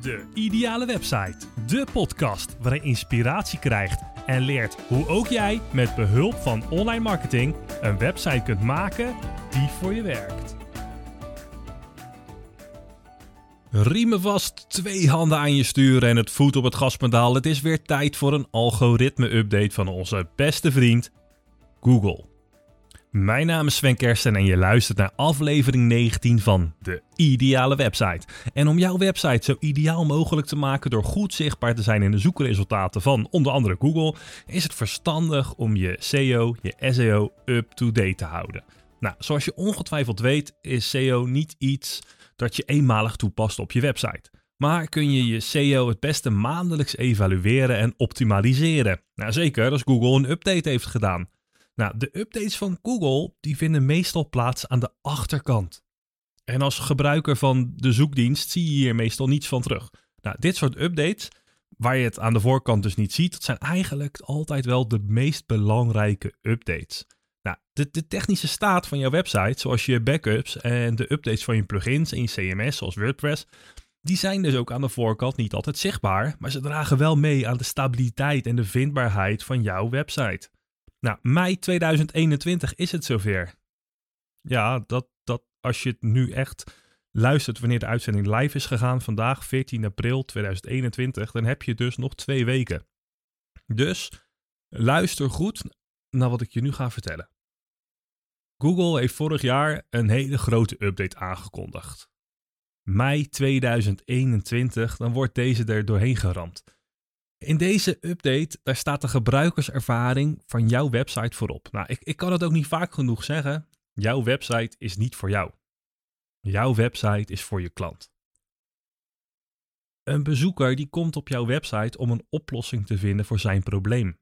De Ideale Website. De podcast waarin je inspiratie krijgt en leert hoe ook jij met behulp van online marketing een website kunt maken die voor je werkt. Riemen vast, twee handen aan je stuur en het voet op het gaspedaal. Het is weer tijd voor een algoritme-update van onze beste vriend Google. Mijn naam is Sven Kersten en je luistert naar aflevering 19 van De Ideale Website. En om jouw website zo ideaal mogelijk te maken door goed zichtbaar te zijn in de zoekresultaten van onder andere Google, is het verstandig om je SEO, je SEO up-to-date te houden. Nou, zoals je ongetwijfeld weet, is SEO niet iets dat je eenmalig toepast op je website. Maar kun je je SEO het beste maandelijks evalueren en optimaliseren? Nou, zeker als Google een update heeft gedaan. Nou, de updates van Google die vinden meestal plaats aan de achterkant. En als gebruiker van de zoekdienst zie je hier meestal niets van terug. Nou, dit soort updates, waar je het aan de voorkant dus niet ziet, dat zijn eigenlijk altijd wel de meest belangrijke updates. Nou, de, de technische staat van jouw website, zoals je backups en de updates van je plugins en je CMS, zoals WordPress, die zijn dus ook aan de voorkant niet altijd zichtbaar, maar ze dragen wel mee aan de stabiliteit en de vindbaarheid van jouw website. Nou, mei 2021 is het zover. Ja, dat, dat als je het nu echt luistert wanneer de uitzending live is gegaan, vandaag 14 april 2021, dan heb je dus nog twee weken. Dus luister goed naar wat ik je nu ga vertellen. Google heeft vorig jaar een hele grote update aangekondigd. Mei 2021, dan wordt deze er doorheen geramd. In deze update, daar staat de gebruikerservaring van jouw website voorop. Nou, ik, ik kan het ook niet vaak genoeg zeggen. Jouw website is niet voor jou. Jouw website is voor je klant. Een bezoeker die komt op jouw website om een oplossing te vinden voor zijn probleem.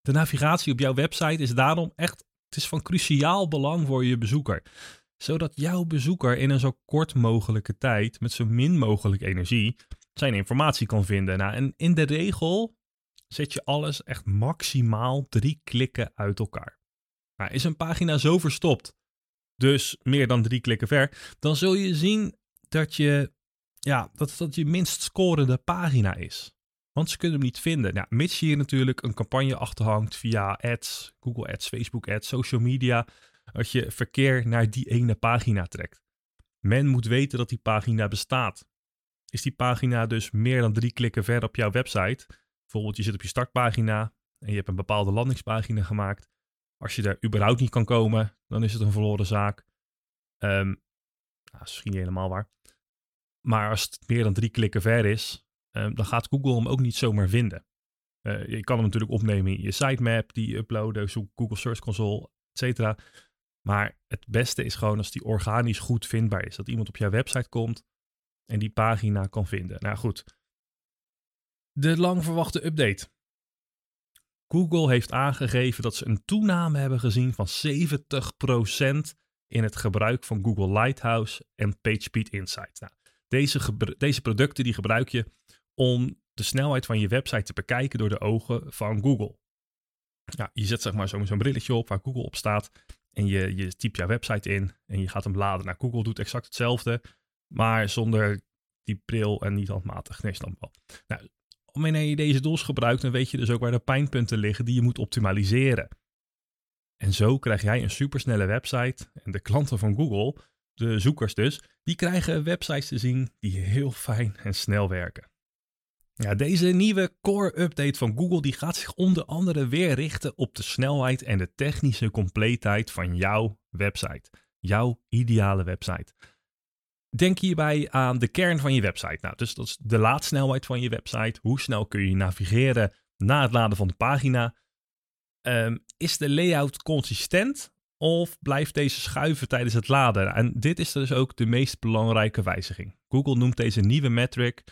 De navigatie op jouw website is daarom echt het is van cruciaal belang voor je bezoeker. Zodat jouw bezoeker in een zo kort mogelijke tijd met zo min mogelijk energie zijn informatie kan vinden. Nou, en in de regel zet je alles echt maximaal drie klikken uit elkaar. Nou, is een pagina zo verstopt, dus meer dan drie klikken ver, dan zul je zien dat je, ja, dat, dat je minst scorende pagina is. Want ze kunnen hem niet vinden. Nou, mits je hier natuurlijk een campagne achterhangt via ads, Google Ads, Facebook Ads, social media, dat je verkeer naar die ene pagina trekt. Men moet weten dat die pagina bestaat is die pagina dus meer dan drie klikken ver op jouw website. Bijvoorbeeld je zit op je startpagina en je hebt een bepaalde landingspagina gemaakt. Als je daar überhaupt niet kan komen, dan is het een verloren zaak. Um, nou, misschien niet helemaal waar. Maar als het meer dan drie klikken ver is, um, dan gaat Google hem ook niet zomaar vinden. Uh, je kan hem natuurlijk opnemen in je sitemap, die uploaden, zoek Google Search Console, etc. Maar het beste is gewoon als die organisch goed vindbaar is. Dat iemand op jouw website komt, en die pagina kan vinden. Nou goed, de lang verwachte update. Google heeft aangegeven dat ze een toename hebben gezien van 70% in het gebruik van Google Lighthouse en PageSpeed Insights. Nou, deze, deze producten die gebruik je om de snelheid van je website te bekijken door de ogen van Google. Ja, je zet zeg maar zo'n brilletje op waar Google op staat en je, je typt jouw website in en je gaat hem laden. Nou, Google doet exact hetzelfde. Maar zonder die bril en niet handmatig. Nee, snap wel. Nou, wanneer je deze tools gebruikt, dan weet je dus ook waar de pijnpunten liggen die je moet optimaliseren. En zo krijg jij een supersnelle website. En de klanten van Google, de zoekers dus, die krijgen websites te zien die heel fijn en snel werken. Deze nieuwe core update van Google die gaat zich onder andere weer richten op de snelheid en de technische compleetheid van jouw website. Jouw ideale website. Denk hierbij aan de kern van je website. Nou, dus dat is de laadsnelheid van je website. Hoe snel kun je navigeren na het laden van de pagina? Um, is de layout consistent of blijft deze schuiven tijdens het laden? En dit is dus ook de meest belangrijke wijziging. Google noemt deze nieuwe metric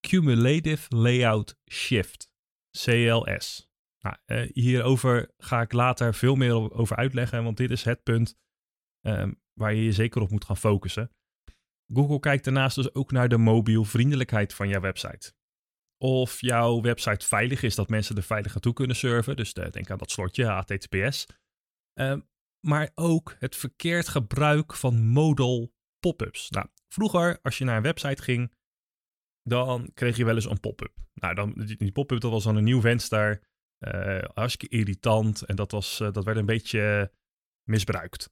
Cumulative Layout Shift, CLS. Nou, uh, hierover ga ik later veel meer over uitleggen, want dit is het punt um, waar je je zeker op moet gaan focussen. Google kijkt daarnaast dus ook naar de mobielvriendelijkheid van jouw website. Of jouw website veilig is, dat mensen er veilig naartoe kunnen surfen. Dus de, denk aan dat slotje, HTTPS. Ehm, maar ook het verkeerd gebruik van modal pop-ups. Nou, vroeger, als je naar een website ging, dan kreeg je wel eens een pop-up. Nou, dan, die, pop-up dat was dan een nieuw venster. Uh, hartstikke irritant. En dat, was, dat werd een beetje misbruikt.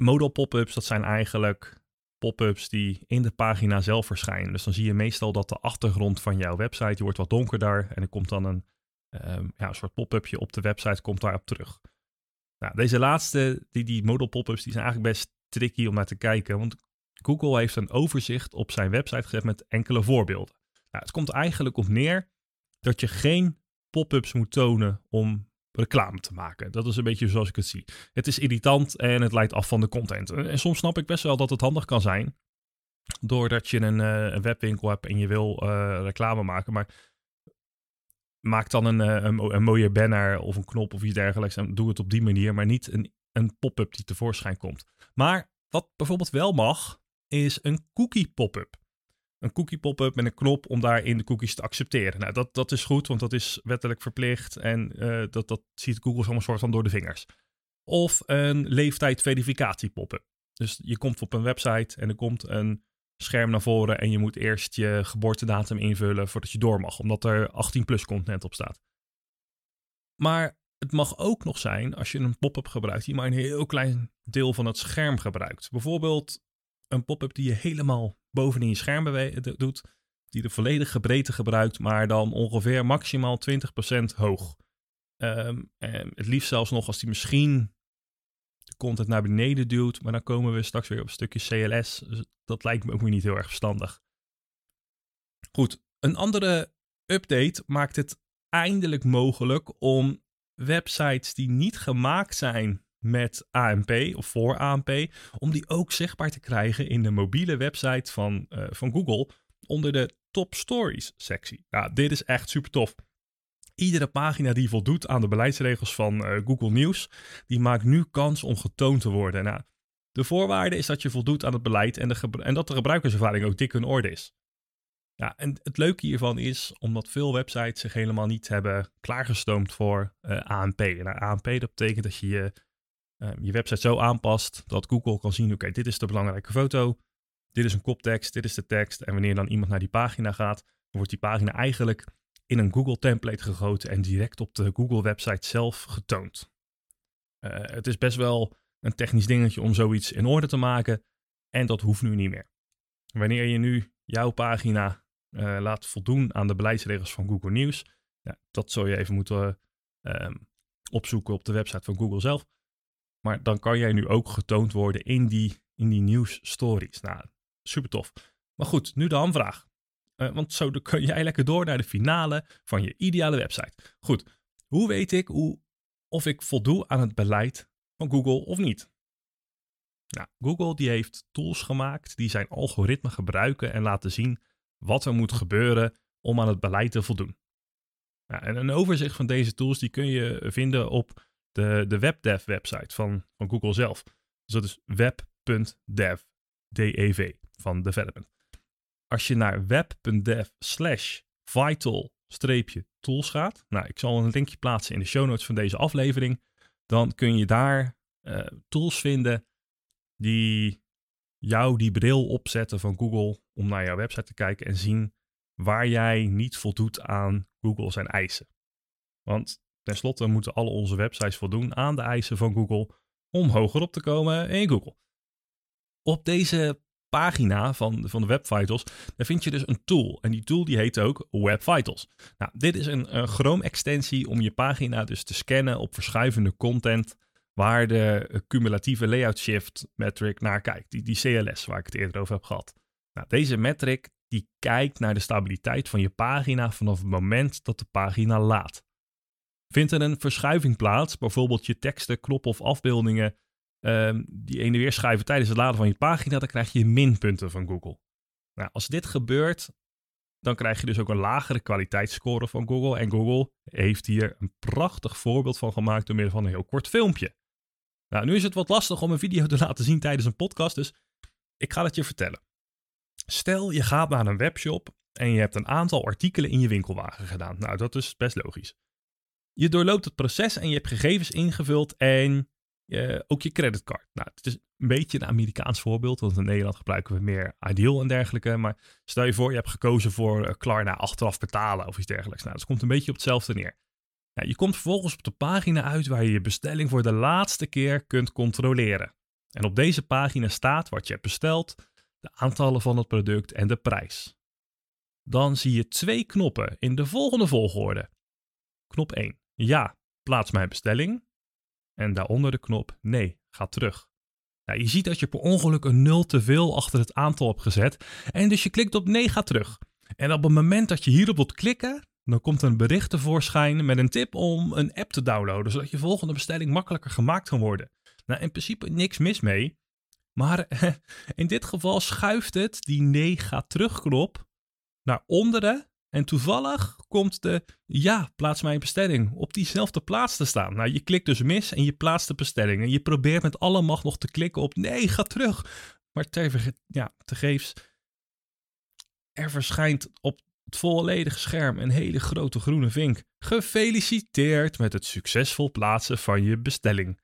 Modal pop-ups, dat zijn eigenlijk pop-ups die in de pagina zelf verschijnen. Dus dan zie je meestal dat de achtergrond van jouw website, die wordt wat donkerder. En er komt dan een, um, ja, een soort pop-upje op de website, komt daarop terug. Nou, deze laatste, die, die modal pop-ups, die zijn eigenlijk best tricky om naar te kijken. Want Google heeft een overzicht op zijn website gezet met enkele voorbeelden. Nou, het komt eigenlijk op neer dat je geen pop-ups moet tonen om reclame te maken. Dat is een beetje zoals ik het zie. Het is irritant en het leidt af van de content. En soms snap ik best wel dat het handig kan zijn. Doordat je een, uh, een webwinkel hebt en je wil uh, reclame maken. Maar maak dan een, uh, een, een, mooie banner of een knop of iets dergelijks. En doe het op die manier. Maar niet een, een pop-up die tevoorschijn komt. Maar wat bijvoorbeeld wel mag, is een cookie pop-up een cookie pop-up met een knop om daarin de cookies te accepteren. Nou, dat, dat is goed, want dat is wettelijk verplicht en uh, dat, dat ziet Google zo'n soort van door de vingers. Of een leeftijdverificatie pop-up. Dus je komt op een website en er komt een scherm naar voren en je moet eerst je geboortedatum invullen voordat je door mag, omdat er 18 plus content op staat. Maar het mag ook nog zijn als je een pop-up gebruikt die maar een heel klein deel van het scherm gebruikt. Bijvoorbeeld een pop-up die je helemaal bovenin je scherm doet, die de volledige breedte gebruikt, maar dan ongeveer maximaal 20% hoog. Um, en het liefst zelfs nog als die misschien de content naar beneden duwt, maar dan komen we straks weer op een stukje CLS. Dus dat lijkt me ook weer niet heel erg verstandig. Goed, een andere update maakt het eindelijk mogelijk om websites die niet gemaakt zijn met AMP of voor AMP, om die ook zichtbaar te krijgen in de mobiele website van, uh, van Google onder de Top Stories sectie. Nou, dit is echt super tof. Iedere pagina die voldoet aan de beleidsregels van uh, Google News, die maakt nu kans om getoond te worden. Nou, de voorwaarde is dat je voldoet aan het beleid en, de en dat de gebruikerservaring ook dik in orde is. Ja, en het leuke hiervan is, omdat veel websites zich helemaal niet hebben klaargestoomd voor uh, ANP. Nou, ANP dat betekent dat je je je website zo aanpast dat Google kan zien: oké, dit is de belangrijke foto, dit is een koptekst, dit is de tekst. En wanneer dan iemand naar die pagina gaat, dan wordt die pagina eigenlijk in een Google template gegoten en direct op de Google website zelf getoond. Uh, het is best wel een technisch dingetje om zoiets in orde te maken en dat hoeft nu niet meer. Wanneer je nu jouw pagina uh, laat voldoen aan de beleidsregels van Google News, ja, dat zou je even moeten uh, opzoeken op de website van Google zelf. Maar dan kan jij nu ook getoond worden in die, in die nieuwsstories. Nou, super tof. Maar goed, nu de hamvraag. Uh, want zo kun jij lekker door naar de finale van je ideale website. Goed, hoe weet ik hoe, of ik voldoe aan het beleid van Google of niet? Nou, Google die heeft tools gemaakt die zijn algoritme gebruiken en laten zien wat er moet gebeuren om aan het beleid te voldoen. Nou, en een overzicht van deze tools die kun je vinden op de, de WebDev website van, van Google zelf. Dus dat is web.dev, D-E-V, van development. Als je naar web.dev slash vital tools gaat, nou ik zal een linkje plaatsen in de show notes van deze aflevering, dan kun je daar uh, tools vinden die jou die bril opzetten van Google om naar jouw website te kijken en zien waar jij niet voldoet aan Google zijn eisen. Want Ten slotte moeten alle onze websites voldoen aan de eisen van Google om hoger op te komen in Google. Op deze pagina van, van de Web Vitals, daar vind je dus een tool. En die tool die heet ook Web Vitals. Nou, dit is een, een Chrome-extensie om je pagina dus te scannen op verschuivende content waar de cumulatieve layout shift metric naar kijkt. Die, die CLS waar ik het eerder over heb gehad. Nou, deze metric die kijkt naar de stabiliteit van je pagina vanaf het moment dat de pagina laat. Vindt er een verschuiving plaats, bijvoorbeeld je teksten, knoppen of afbeeldingen, um, die ene weer schuiven tijdens het laden van je pagina, dan krijg je minpunten van Google. Nou, als dit gebeurt, dan krijg je dus ook een lagere kwaliteitsscore van Google. En Google heeft hier een prachtig voorbeeld van gemaakt door middel van een heel kort filmpje. Nou, nu is het wat lastig om een video te laten zien tijdens een podcast, dus ik ga het je vertellen. Stel, je gaat naar een webshop en je hebt een aantal artikelen in je winkelwagen gedaan. Nou, dat is best logisch. Je doorloopt het proces en je hebt gegevens ingevuld en eh, ook je creditcard. Nou, het is een beetje een Amerikaans voorbeeld, want in Nederland gebruiken we meer Ideal en dergelijke. Maar stel je voor, je hebt gekozen voor uh, Klarna achteraf betalen of iets dergelijks. Nou, dat komt een beetje op hetzelfde neer. Nou, je komt vervolgens op de pagina uit waar je je bestelling voor de laatste keer kunt controleren. En op deze pagina staat wat je hebt besteld, de aantallen van het product en de prijs. Dan zie je twee knoppen in de volgende volgorde. Knop 1. Ja, plaats mijn bestelling. En daaronder de knop nee, ga terug. Nou, je ziet dat je per ongeluk een 0 te veel achter het aantal hebt gezet. En dus je klikt op nee, ga terug. En op het moment dat je hierop wilt klikken, dan komt een bericht tevoorschijn met een tip om een app te downloaden, zodat je volgende bestelling makkelijker gemaakt kan worden. Nou, in principe niks mis mee. Maar in dit geval schuift het die nee, ga terug knop naar onderen en toevallig komt de ja, plaats mijn bestelling op diezelfde plaats te staan. Nou, je klikt dus mis en je plaatst de bestelling. En je probeert met alle macht nog te klikken op nee, ga terug. Maar ter, ja, tegeefs, er verschijnt op het volledige scherm een hele grote groene vink. Gefeliciteerd met het succesvol plaatsen van je bestelling.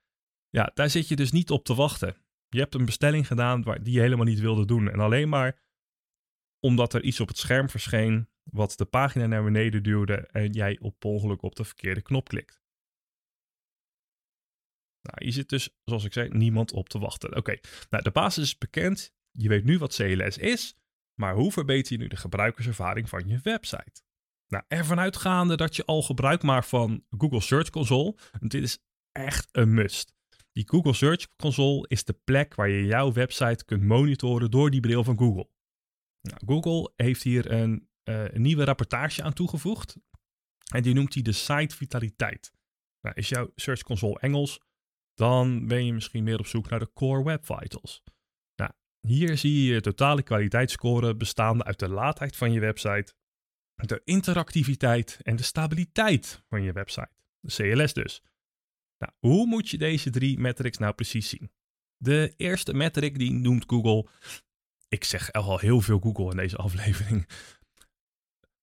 Ja, daar zit je dus niet op te wachten. Je hebt een bestelling gedaan die je helemaal niet wilde doen. En alleen maar omdat er iets op het scherm verscheen wat de pagina naar beneden duwde en jij op ongeluk op de verkeerde knop klikt. Nou, hier zit dus, zoals ik zei, niemand op te wachten. Oké, nou de basis is bekend. Je weet nu wat CLS is, maar hoe verbeter je nu de gebruikerservaring van je website? Nou, ervan uitgaande dat je al gebruik maakt van Google Search Console, dit is echt een must. Die Google Search Console is de plek waar je jouw website kunt monitoren door die bril van Google. Nou, Google heeft hier een, uh, een, nieuwe rapportage aan toegevoegd. En die noemt hij de site vitaliteit. Nou, is jouw Search Console Engels, dan ben je misschien meer op zoek naar de Core Web Vitals. Nou, hier zie je je totale kwaliteitsscore bestaande uit de laadheid van je website, de interactiviteit en de stabiliteit van je website. De CLS dus. Nou, hoe moet je deze drie metrics nou precies zien? De eerste metric die noemt Google ik zeg al heel veel Google in deze aflevering.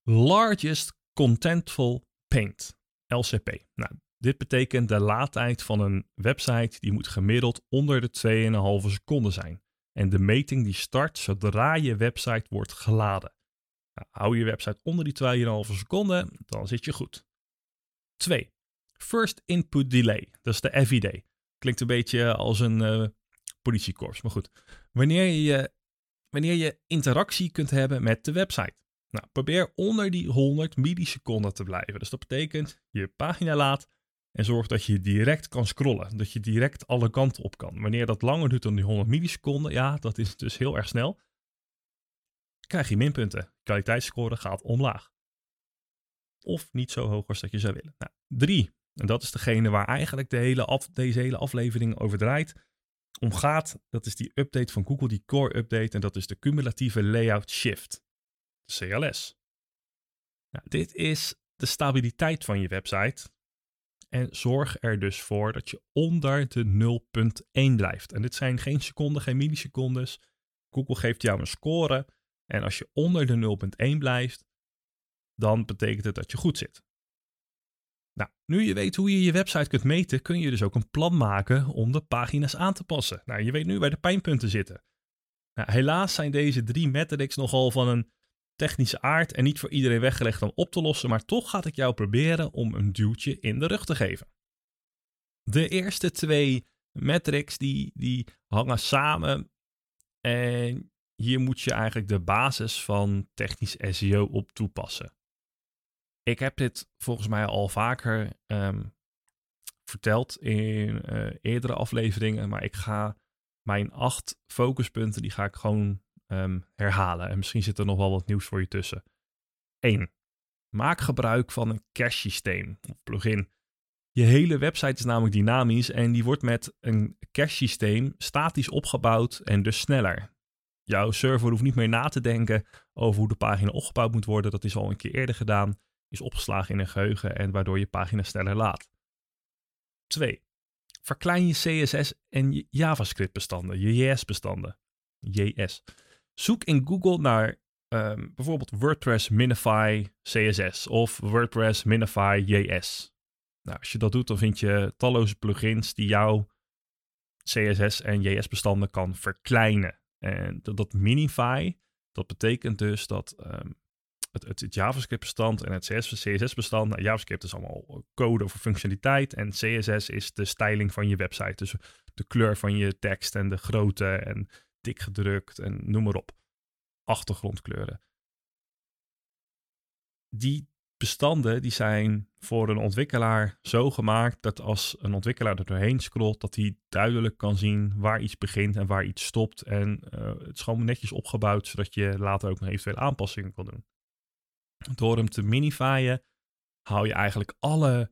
Largest Contentful Paint, LCP. Nou, dit betekent de laadtijd van een website die moet gemiddeld onder de 2,5 seconden zijn. En de meting die start zodra je website wordt geladen. Nou, hou je website onder die 2,5 seconden, dan zit je goed. 2. First Input Delay, dat is de FID. Klinkt een beetje als een uh, politiekorps, maar goed. Wanneer je wanneer je interactie kunt hebben met de website. Nou, probeer onder die 100 milliseconden te blijven. Dus dat betekent je pagina laat en zorg dat je direct kan scrollen. Dat je direct alle kanten op kan. Wanneer dat langer duurt dan die 100 milliseconden, ja, dat is dus heel erg snel. Krijg je minpunten. Kwaliteitsscore gaat omlaag. Of niet zo hoog als dat je zou willen. Nou, drie. En dat is degene waar eigenlijk de hele af, deze hele aflevering over draait om gaat, dat is die update van Google, die core update. En dat is de cumulatieve layout shift, CLS. Nou, dit is de stabiliteit van je website. En zorg er dus voor dat je onder de 0.1 blijft. En dit zijn geen seconden, geen millisecondes. Google geeft jou een score. En als je onder de 0.1 blijft, dan betekent het dat je goed zit. Nou, nu je weet hoe je je website kunt meten, kun je dus ook een plan maken om de pagina's aan te passen. Nou, je weet nu waar de pijnpunten zitten. Nou, helaas zijn deze drie metrics nogal van een technische aard en niet voor iedereen weggelegd om op te lossen, maar toch ga ik jou proberen om een duwtje in de rug te geven. De eerste twee metrics die, die hangen samen en hier moet je eigenlijk de basis van technisch SEO op toepassen. Ik heb dit volgens mij al vaker ehm, verteld in uh, eerdere afleveringen, maar ik ga mijn acht focuspunten, die ga ik gewoon ehm, herhalen. En misschien zit er nog wel wat nieuws voor je tussen. 1. Maak gebruik van een cache systeem of plugin. Je hele website is namelijk dynamisch en die wordt met een cache systeem statisch opgebouwd en dus sneller. Jouw server hoeft niet meer na te denken over hoe de pagina opgebouwd moet worden. Dat is al een keer eerder gedaan is opgeslagen in een geheugen en waardoor je pagina sneller laat. 2. Verklein je CSS en je JavaScript bestanden, je JS bestanden. JS. Zoek in Google naar um, bijvoorbeeld WordPress Minify CSS of WordPress Minify JS. Nou, als je dat doet, dan vind je talloze plugins die jou CSS en JS-bestanden kan verkleinen. En dat, minify, dat betekent dus dat ehm, het, het, JavaScript-bestand en het CSS-bestand, nou, JavaScript is allemaal code over functionaliteit en CSS is de styling van je website. Dus de kleur van je tekst en de grootte en dik gedrukt en noem maar op. Achtergrondkleuren. Die bestanden die zijn voor een ontwikkelaar zo gemaakt dat als een ontwikkelaar er doorheen scrolt, dat hij duidelijk kan zien waar iets begint en waar iets stopt. En uh, het is gewoon netjes opgebouwd, zodat je later ook nog eventueel aanpassingen kan doen. Door hem te minifyen hou je eigenlijk alle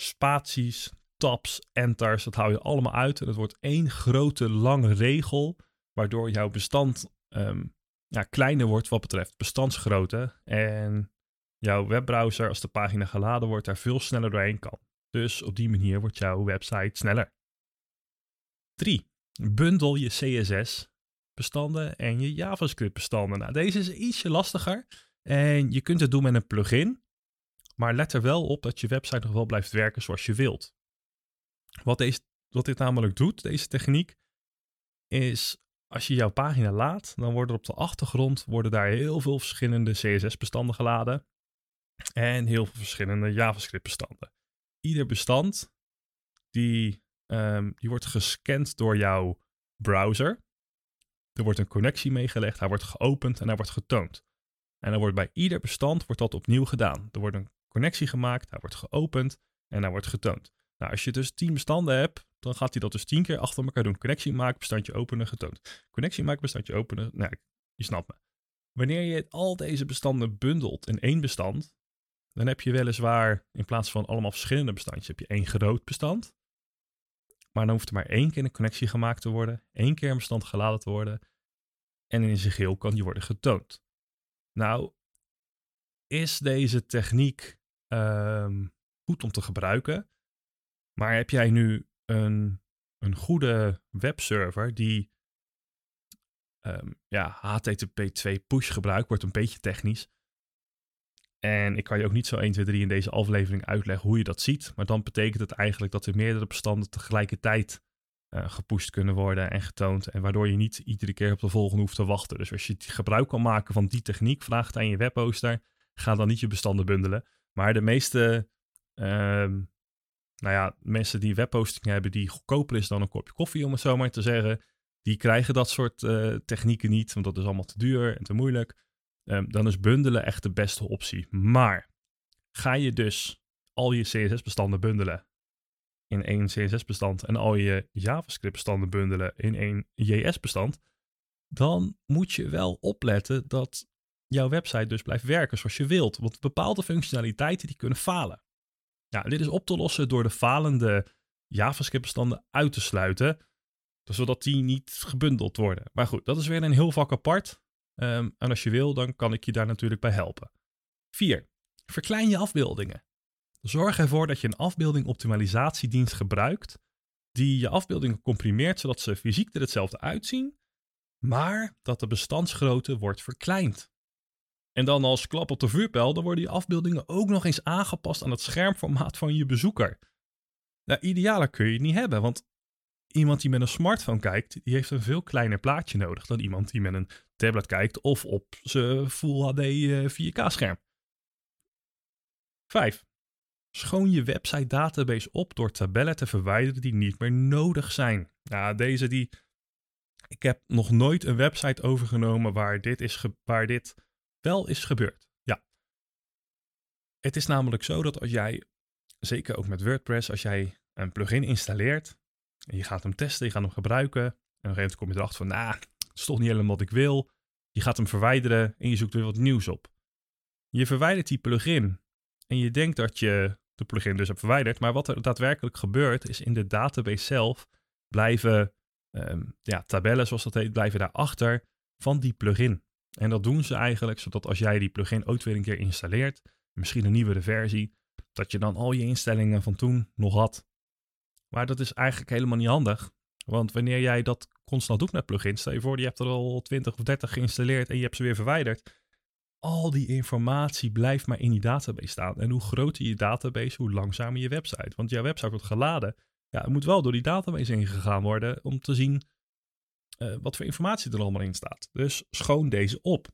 spaties, tabs, enters, dat hou je allemaal uit. En het wordt één grote lange regel, waardoor jouw bestand um, ja, kleiner wordt wat betreft bestandsgrootte. En jouw webbrowser, als de pagina geladen wordt, daar veel sneller doorheen kan. Dus op die manier wordt jouw website sneller. 3. Bundel je CSS bestanden en je JavaScript bestanden. Nou, deze is ietsje lastiger en je kunt het doen met een plugin, maar let er wel op dat je website nog wel blijft werken zoals je wilt. Wat, deze, wat dit namelijk doet, deze techniek, is als je jouw pagina laat, dan worden op de achtergrond worden daar heel veel verschillende CSS-bestanden geladen en heel veel verschillende JavaScript-bestanden. Ieder bestand die, um, die wordt gescand door jouw browser. Er wordt een connectie meegelegd, hij wordt geopend en hij wordt getoond. En dan wordt bij ieder bestand wordt dat opnieuw gedaan. Er wordt een connectie gemaakt, hij wordt geopend en hij wordt getoond. Nou, als je dus 10 bestanden hebt, dan gaat hij dat dus 10 keer achter elkaar doen. Connectie maken, bestandje openen, getoond. Connectie maken, bestandje openen. Nou, je snapt me. Wanneer je al deze bestanden bundelt in één bestand, dan heb je weliswaar in plaats van allemaal verschillende bestandjes, heb je één groot bestand. Maar dan hoeft er maar één keer een connectie gemaakt te worden, één keer een bestand geladen te worden. En in zijn geheel kan die worden getoond. Nou, is deze techniek um, goed om te gebruiken? Maar heb jij nu een, een goede webserver die um, ja, HTTP 2 push gebruikt, wordt een beetje technisch. En ik kan je ook niet zo 1, 2, 3 in deze aflevering uitleggen hoe je dat ziet. Maar dan betekent het eigenlijk dat er meerdere bestanden tegelijkertijd uh, gepusht kunnen worden en getoond. En waardoor je niet iedere keer op de volgende hoeft te wachten. Dus als je gebruik kan maken van die techniek, vraag het aan je webhoster. Ga dan niet je bestanden bundelen. Maar de meeste uh, nou ja, mensen die webhosting hebben die goedkoper is dan een kopje koffie, om het zo maar te zeggen, die krijgen dat soort uh, technieken niet, want dat is allemaal te duur en te moeilijk. Um, dan is bundelen echt de beste optie. Maar ga je dus al je CSS-bestanden bundelen in één CSS-bestand en al je JavaScript-bestanden bundelen in één JS-bestand, dan moet je wel opletten dat jouw website dus blijft werken zoals je wilt. Want bepaalde functionaliteiten die kunnen falen. Dit is op te lossen door de falende JavaScript-bestanden uit te sluiten, zodat die niet gebundeld worden. Maar goed, dat is weer een heel vak apart. Um, en als je wil, dan kan ik je daar natuurlijk bij helpen. 4. Verklein je afbeeldingen. Zorg ervoor dat je een afbeelding optimalisatiedienst gebruikt die je afbeeldingen comprimeert zodat ze fysiek er hetzelfde uitzien, maar dat de bestandsgrootte wordt verkleind. En dan als klap op de vuurpijl, dan worden die afbeeldingen ook nog eens aangepast aan het schermformaat van je bezoeker. Nou, idealer kun je het niet hebben, want iemand die met een smartphone kijkt, die heeft een veel kleiner plaatje nodig dan iemand die met een tablet kijkt of op zijn Full HD 4K eh, scherm. 5. Schoon je website database op door tabellen te verwijderen die niet meer nodig zijn. Nou, deze die. Ik heb nog nooit een website overgenomen waar dit, is waar dit wel is gebeurd. Ja. Het is namelijk zo dat als jij, zeker ook met WordPress, als jij een plugin installeert en je gaat hem testen, je gaat hem gebruiken en op een gegeven moment kom je erachter van, nou, het is toch niet helemaal wat ik wil. Je gaat hem verwijderen en je zoekt weer wat nieuws op. Je verwijdert die plugin en je denkt dat je de plugin dus hebt verwijderd. Maar wat er daadwerkelijk gebeurt, is in de database zelf blijven um, ja, tabellen, zoals dat heet, blijven daarachter van die plugin. En dat doen ze eigenlijk zodat als jij die plugin ooit weer een keer installeert, misschien een nieuwere versie, dat je dan al je instellingen van toen nog had. Maar dat is eigenlijk helemaal niet handig. Want wanneer jij dat constant doet met plugins, stel je voor, je hebt er al 20 of 30 geïnstalleerd en je hebt ze weer verwijderd. Al die informatie blijft maar in die database staan. En hoe groter je database, hoe langzamer je website. Want jouw website wordt geladen Ja, het moet wel door die database ingegaan worden om te zien uh, wat voor informatie er allemaal in staat. Dus schoon deze op.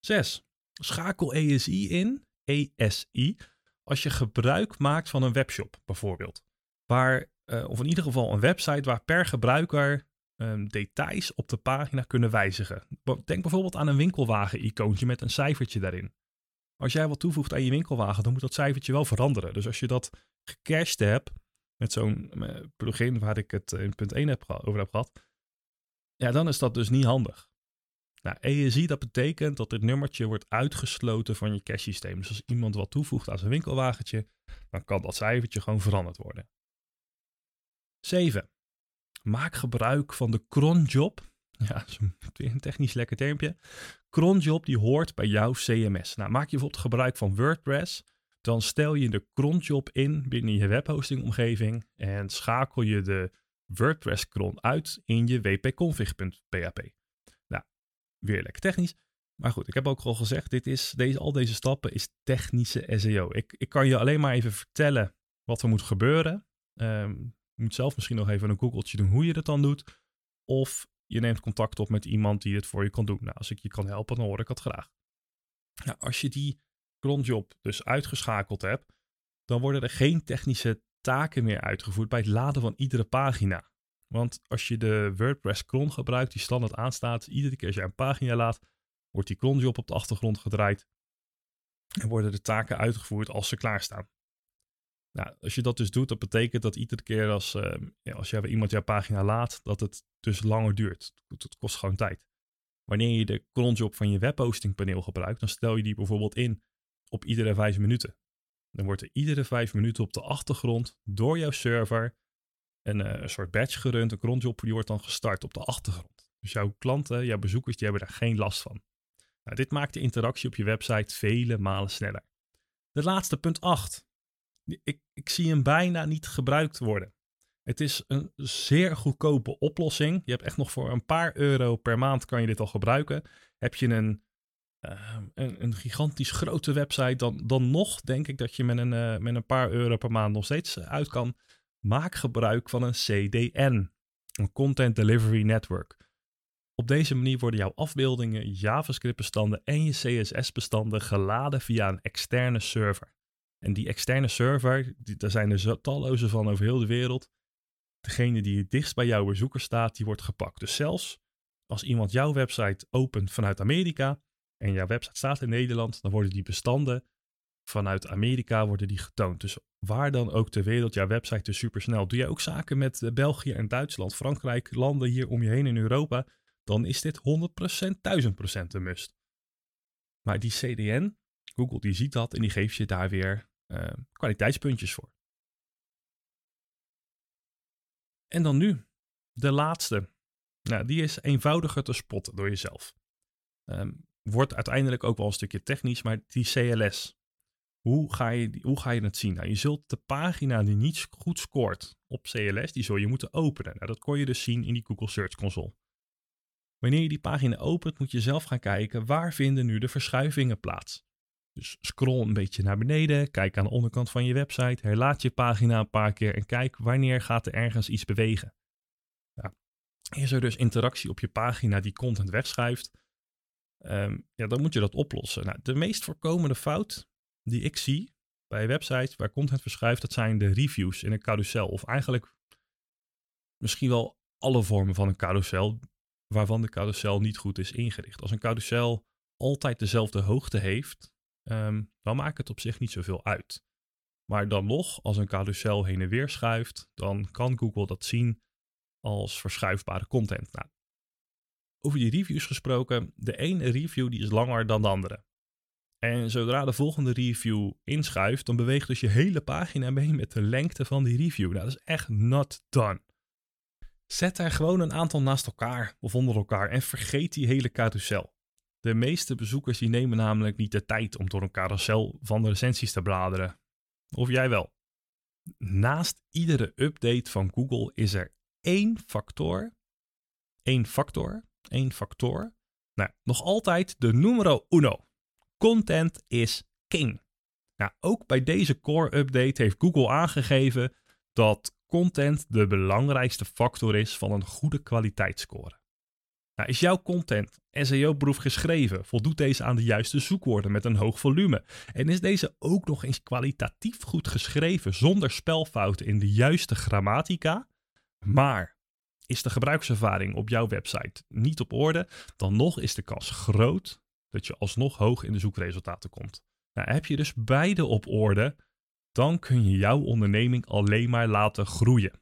6. Schakel ESI in, ESI, als je gebruik maakt van een webshop bijvoorbeeld. Waar, uh, of in ieder geval een website waar per gebruiker um, details op de pagina kunnen wijzigen. Denk bijvoorbeeld aan een winkelwagen-icoontje met een cijfertje daarin. Als jij wat toevoegt aan je winkelwagen, dan moet dat cijfertje wel veranderen. Dus als je dat gecached hebt met zo'n eh, plugin waar ik het in punt 1 heb over heb gehad, ja, dan is dat dus niet handig. Nou, ESI, dat betekent dat dit nummertje wordt uitgesloten van je cache systeem. Dus als iemand wat toevoegt aan zijn winkelwagentje, dan kan dat cijfertje gewoon veranderd worden. 7. Maak gebruik van de cronjob. Ja, dat is een technisch lekker termpje. Cronjob die hoort bij jouw CMS. Nou, maak je bijvoorbeeld gebruik van WordPress, dan stel je de cronjob in binnen je webhosting omgeving en schakel je de WordPress cron uit in je wp-config.php. Nou, weer lekker technisch. Maar goed, ik heb ook al gezegd, dit is, deze, al deze stappen is technische SEO. Ik, ik kan je alleen maar even vertellen wat er moet gebeuren. Um, je moet zelf misschien nog even een googeltje doen hoe je dat dan doet. Of je neemt contact op met iemand die het voor je kan doen. Nou, als ik je kan helpen, dan hoor ik dat graag. Nou, als je die cronjob dus uitgeschakeld hebt, dan worden er geen technische taken meer uitgevoerd bij het laden van iedere pagina. Want als je de WordPress cron gebruikt, die standaard aanstaat, iedere keer als je een pagina laat, wordt die cronjob op de achtergrond gedraaid en worden de taken uitgevoerd als ze klaarstaan. Nou, als je dat dus doet, dat betekent dat iedere keer als, uh, ja, als jij iemand jouw pagina laat, dat het dus langer duurt. Het kost gewoon tijd. Wanneer je de cronjob van je webhostingpaneel gebruikt, dan stel je die bijvoorbeeld in op iedere vijf minuten. Dan wordt er iedere vijf minuten op de achtergrond door jouw server een, uh, een soort batch gerund. Een cronjob die wordt dan gestart op de achtergrond. Dus jouw klanten, jouw bezoekers, die hebben daar geen last van. Nou, dit maakt de interactie op je website vele malen sneller. De laatste punt 8 ik, ik zie hem bijna niet gebruikt worden. Het is een zeer goedkope oplossing. Je hebt echt nog voor een paar euro per maand kan je dit al gebruiken. Heb je een, uh, een, gigantisch grote website, dan, dan nog denk ik dat je met een, uh, met een paar euro per maand nog steeds uit kan. Maak gebruik van een CDN, een Content Delivery Network. Op deze manier worden jouw afbeeldingen, JavaScript-bestanden en je CSS-bestanden geladen via een externe server. En die externe server, daar zijn er talloze van over heel de wereld. Degene die het dichtst bij jouw bezoeker staat, die wordt gepakt. Dus zelfs als iemand jouw website opent vanuit Amerika en jouw website staat in Nederland, dan worden die bestanden vanuit Amerika worden die getoond. Dus waar dan ook ter wereld jouw website is supersnel. Doe jij ook zaken met eh, België en Duitsland, Frankrijk, landen hier om je heen in Europa, dan is dit 100%, 1000% een must. Maar die CDN, Google die ziet dat en die geeft je daar weer uh, kwaliteitspuntjes voor. En dan nu, de laatste. Nou, die is eenvoudiger te spotten door jezelf. Um, wordt uiteindelijk ook wel een stukje technisch, maar die CLS. Hoe ga je, hoe ga je het zien? Nou, je zult de pagina die niet goed scoort op CLS, die zul je moeten openen. Nou, dat kon je dus zien in die Google Search Console. Wanneer je die pagina opent, moet je zelf gaan kijken waar vinden nu de verschuivingen plaats. Dus scroll een beetje naar beneden, kijk aan de onderkant van je website, herlaat je pagina een paar keer en kijk wanneer gaat er ergens iets bewegen. Ja. Is er dus interactie op je pagina die content wegschuift, um, ja, dan moet je dat oplossen. Nou, de meest voorkomende fout die ik zie bij websites waar content verschuift, dat zijn de reviews in een carousel. Of eigenlijk misschien wel alle vormen van een carousel, waarvan de carousel niet goed is ingericht. Als een carousel altijd dezelfde hoogte heeft, um, dan maakt het op zich niet zoveel uit. Maar dan nog, als een carousel heen en weer schuift, dan kan Google dat zien als verschuifbare content. Nou, over die reviews gesproken, de ene review die is langer dan de andere. En zodra de volgende review inschuift, dan beweegt dus je hele pagina mee met de lengte van die review. Nou, dat is echt not done. Zet er gewoon een aantal naast elkaar of onder elkaar en vergeet die hele carousel. De meeste bezoekers die nemen namelijk niet de tijd om door een carousel van de recensies te bladeren. Of jij wel. Naast iedere update van Google is er één factor, één factor, één factor, nou, nog altijd de numero uno. Content is king. Nou, ook bij deze core update heeft Google aangegeven dat content de belangrijkste factor is van een goede kwaliteitsscore. Nou, is jouw content SEO-proef geschreven? Voldoet deze aan de juiste zoekwoorden met een hoog volume? En is deze ook nog eens kwalitatief goed geschreven zonder spelfouten in de juiste grammatica? Maar is de gebruikservaring op jouw website niet op orde, dan nog is de kans groot dat je alsnog hoog in de zoekresultaten komt. Nou, heb je dus beide op orde, dan kun je jouw onderneming alleen maar laten groeien.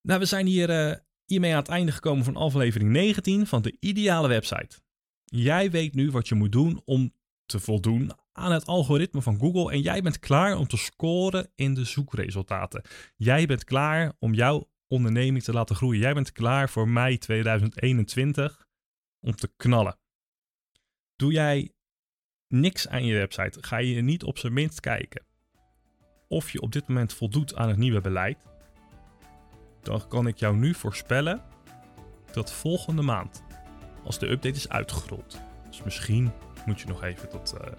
Nou, we zijn hier uh, hiermee aan het einde gekomen van aflevering 19 van de ideale website. Jij weet nu wat je moet doen om te voldoen aan het algoritme van Google en jij bent klaar om te scoren in de zoekresultaten. Jij bent klaar om jouw onderneming te laten groeien. Jij bent klaar voor mei 2021 om te knallen. Doe jij niks aan je website, ga je niet op zijn minst kijken of je op dit moment voldoet aan het nieuwe beleid, dan kan ik jou nu voorspellen dat volgende maand, als de update is uitgerold, dus misschien moet je nog even tot, uh,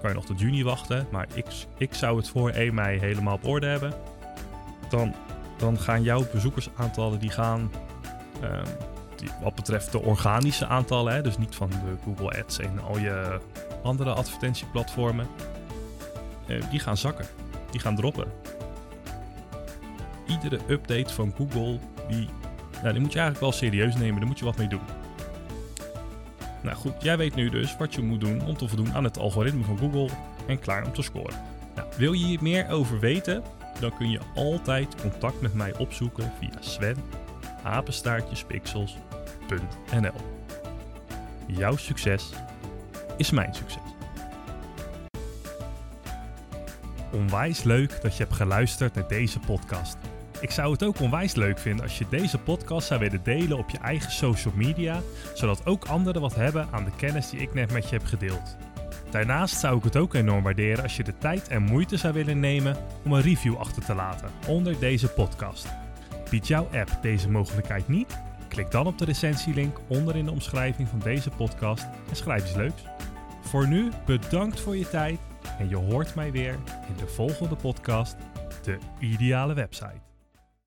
kan je nog tot juni wachten, maar ik, ik zou het voor 1 mei helemaal op orde hebben, dan, dan gaan jouw bezoekersaantallen die gaan, um, die, wat betreft de organische aantallen, hè, dus niet van de Google Ads en al je andere advertentieplatformen, uh, die gaan zakken, die gaan droppen iedere update van Google, die, nou, die moet je eigenlijk wel serieus nemen. Daar moet je wat mee doen. Nou goed, jij weet nu dus wat je moet doen om te voldoen aan het algoritme van Google en klaar om te scoren. Nou, wil je hier meer over weten? Dan kun je altijd contact met mij opzoeken via Sven apenstaartjespixels.nl. Jouw succes is mijn succes. Onwijs leuk dat je hebt geluisterd naar deze podcast. Ik zou het ook onwijs leuk vinden als je deze podcast zou willen delen op je eigen social media, zodat ook anderen wat hebben aan de kennis die ik net met je heb gedeeld. Daarnaast zou ik het ook enorm waarderen als je de tijd en moeite zou willen nemen om een review achter te laten onder deze podcast. Biedt jouw app deze mogelijkheid niet? Klik dan op de recensielink onder in de omschrijving van deze podcast en schrijf iets leuks. Voor nu bedankt voor je tijd en je hoort mij weer in de volgende podcast, de ideale website.